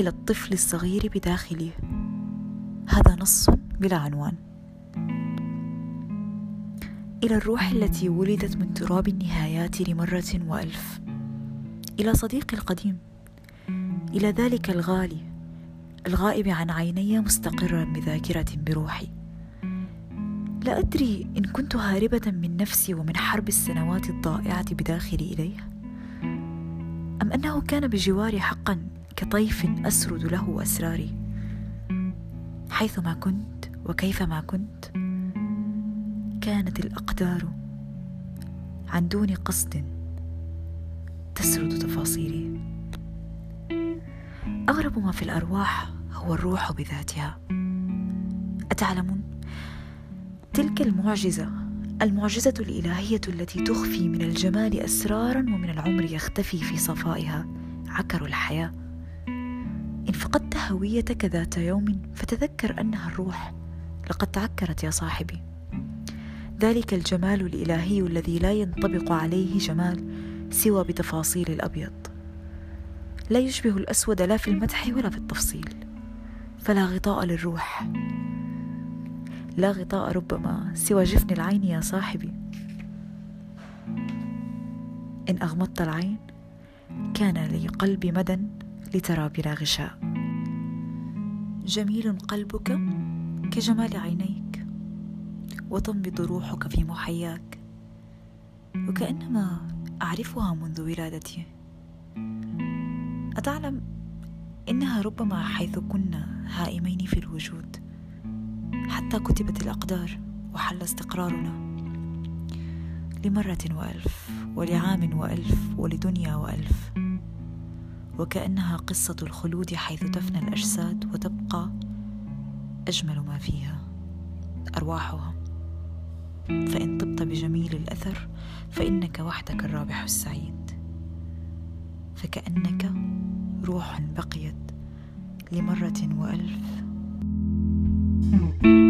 إلى الطفل الصغير بداخله. هذا نص بلا عنوان. إلى الروح التي ولدت من تراب النهايات لمرة وألف. إلى صديقي القديم. إلى ذلك الغالي. الغائب عن عيني مستقرا بذاكرة بروحي. لا أدري إن كنت هاربة من نفسي ومن حرب السنوات الضائعة بداخلي إليه. أم أنه كان بجواري حقا كطيف أسرد له أسراري. حيثما كنت وكيفما كنت كانت الأقدار عن دون قصد تسرد تفاصيلي. أغرب ما في الأرواح هو الروح بذاتها. أتعلمون؟ تلك المعجزة المعجزة الإلهية التي تخفي من الجمال أسرارا ومن العمر يختفي في صفائها. عكر الحياة. فقدت هويتك ذات يوم فتذكر أنها الروح. لقد تعكرت يا صاحبي. ذلك الجمال الإلهي الذي لا ينطبق عليه جمال سوى بتفاصيل الأبيض. لا يشبه الأسود لا في المدح ولا في التفصيل. فلا غطاء للروح. لا غطاء ربما سوى جفن العين يا صاحبي. إن أغمضت العين كان لي قلبي مدى لترى بلا غشاء. جميل قلبك كجمال عينيك وتنبض روحك في محياك وكأنما أعرفها منذ ولادتي. أتعلم إنها ربما حيث كنا هائمين في الوجود حتى كتبت الأقدار وحل استقرارنا. لمرة وألف ولعام وألف ولدنيا وألف. وكأنها قصة الخلود حيث تفنى الأجساد وتبقى أجمل ما فيها أرواحها. فإن طبت بجميل الأثر فإنك وحدك الرابح السعيد. فكأنك روح بقيت لمرة وألف. thank you